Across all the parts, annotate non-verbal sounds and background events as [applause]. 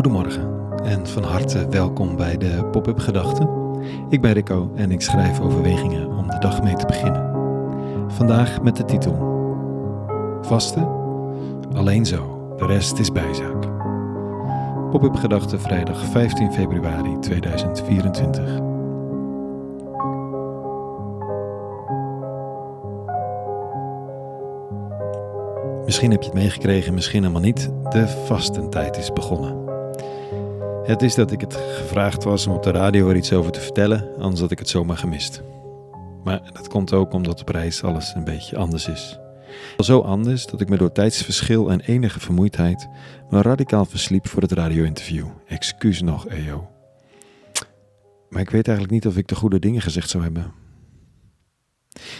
Goedemorgen en van harte welkom bij de Pop-up Gedachten. Ik ben Rico en ik schrijf overwegingen om de dag mee te beginnen. Vandaag met de titel Vasten? Alleen zo, de rest is bijzaak. Pop-up Gedachten vrijdag 15 februari 2024. Misschien heb je het meegekregen, misschien helemaal niet. De vastentijd is begonnen. Het is dat ik het gevraagd was om op de radio er iets over te vertellen, anders had ik het zomaar gemist. Maar dat komt ook omdat op reis alles een beetje anders is. Zo anders dat ik me door tijdsverschil en enige vermoeidheid me radicaal versliep voor het radio-interview. Excuus nog, EO. Maar ik weet eigenlijk niet of ik de goede dingen gezegd zou hebben.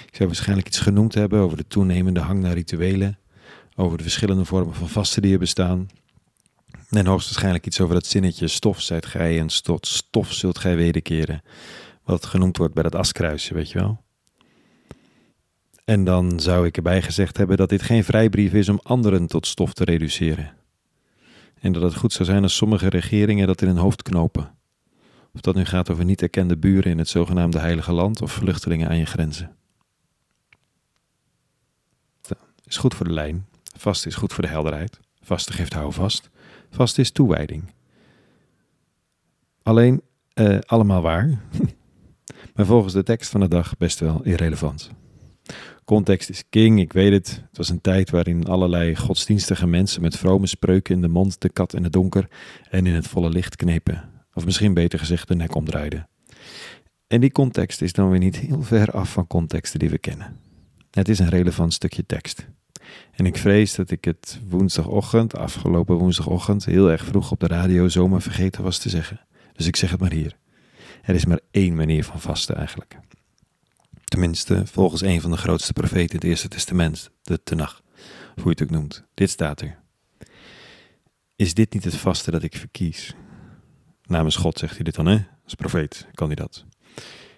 Ik zou waarschijnlijk iets genoemd hebben over de toenemende hang naar rituelen, over de verschillende vormen van vasten die er bestaan, en hoogstwaarschijnlijk iets over dat zinnetje stof zijt gij en tot stof zult gij wederkeren. Wat genoemd wordt bij dat askruisje, weet je wel. En dan zou ik erbij gezegd hebben dat dit geen vrijbrief is om anderen tot stof te reduceren. En dat het goed zou zijn als sommige regeringen dat in hun hoofd knopen. Of dat nu gaat over niet erkende buren in het zogenaamde Heilige Land of vluchtelingen aan je grenzen. Is goed voor de lijn, vast is goed voor de helderheid, vaste geeft houvast. Vast is toewijding. Alleen, uh, allemaal waar, [laughs] maar volgens de tekst van de dag best wel irrelevant. Context is king, ik weet het. Het was een tijd waarin allerlei godsdienstige mensen met vrome spreuken in de mond de kat in het donker en in het volle licht knepen. Of misschien beter gezegd de nek omdraaiden. En die context is dan weer niet heel ver af van contexten die we kennen. Het is een relevant stukje tekst. En ik vrees dat ik het woensdagochtend, afgelopen woensdagochtend, heel erg vroeg op de radio zomaar vergeten was te zeggen. Dus ik zeg het maar hier. Er is maar één manier van vasten eigenlijk. Tenminste, volgens een van de grootste profeten in het Eerste Testament, de Tenach, hoe je het ook noemt. Dit staat er. Is dit niet het vasten dat ik verkies? Namens God zegt hij dit dan, hè? Als profeet kan hij dat.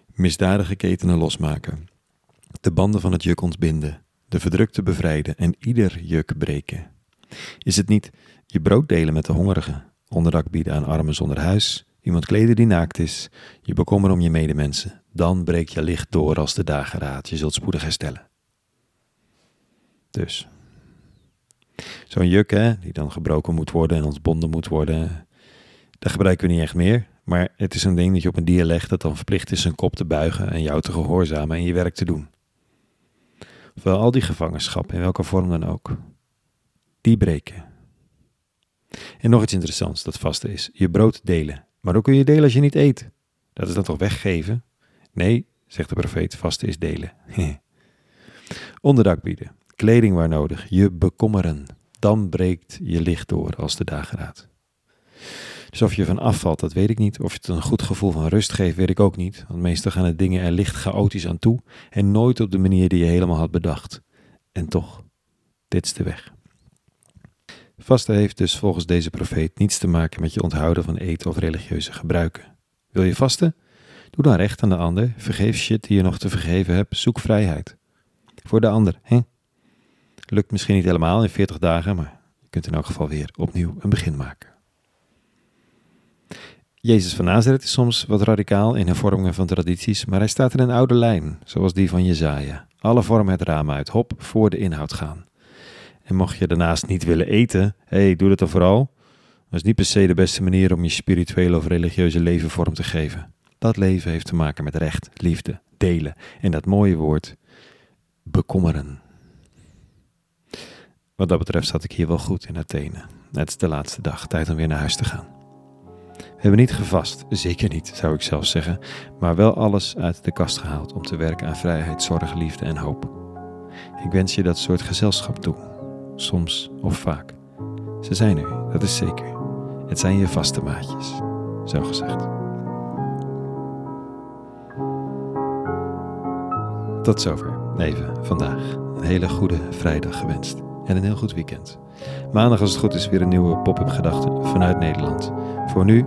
Misdadige ketenen losmaken. De banden van het juk ontbinden de verdrukte bevrijden en ieder juk breken? Is het niet je brood delen met de hongerigen, onderdak bieden aan armen zonder huis, iemand kleden die naakt is, je bekommeren om je medemensen, dan breekt je licht door als de dageraad, je zult spoedig herstellen. Dus, zo'n juk hè, die dan gebroken moet worden en ontbonden moet worden, dat gebruiken we niet echt meer, maar het is een ding dat je op een dier legt dat dan verplicht is zijn kop te buigen en jou te gehoorzamen en je werk te doen. Ofwel al die gevangenschap, in welke vorm dan ook, die breken. En nog iets interessants dat vaste is: je brood delen. Maar hoe kun je delen als je niet eet? Dat is dan toch weggeven? Nee, zegt de profeet, vaste is delen. [laughs] Onderdak bieden, kleding waar nodig, je bekommeren. Dan breekt je licht door als de dageraad. Dus of je van afvalt, dat weet ik niet. Of het een goed gevoel van rust geeft, weet ik ook niet. Want meestal gaan de dingen er licht chaotisch aan toe en nooit op de manier die je helemaal had bedacht. En toch, dit is de weg. Vasten heeft dus volgens deze profeet niets te maken met je onthouden van eten of religieuze gebruiken. Wil je vasten? Doe dan recht aan de ander, vergeef shit die je nog te vergeven hebt, zoek vrijheid. Voor de ander, hè? Lukt misschien niet helemaal in 40 dagen, maar je kunt in elk geval weer opnieuw een begin maken. Jezus van Nazareth is soms wat radicaal in hervormingen van tradities, maar hij staat in een oude lijn, zoals die van Jezaja. Alle vormen het raam uit, hop, voor de inhoud gaan. En mocht je daarnaast niet willen eten, hé, hey, doe dat dan vooral. Dat is niet per se de beste manier om je spirituele of religieuze leven vorm te geven. Dat leven heeft te maken met recht, liefde, delen en dat mooie woord, bekommeren. Wat dat betreft zat ik hier wel goed in Athene. Het is de laatste dag, tijd om weer naar huis te gaan. We hebben niet gevast, zeker niet, zou ik zelfs zeggen, maar wel alles uit de kast gehaald om te werken aan vrijheid, zorg, liefde en hoop. Ik wens je dat soort gezelschap toe, soms of vaak. Ze zijn er, dat is zeker. Het zijn je vaste maatjes, zo gezegd. Tot zover, even vandaag. Een hele goede vrijdag gewenst en een heel goed weekend. Maandag, als het goed is, weer een nieuwe pop-up gedachte vanuit Nederland. Voor nu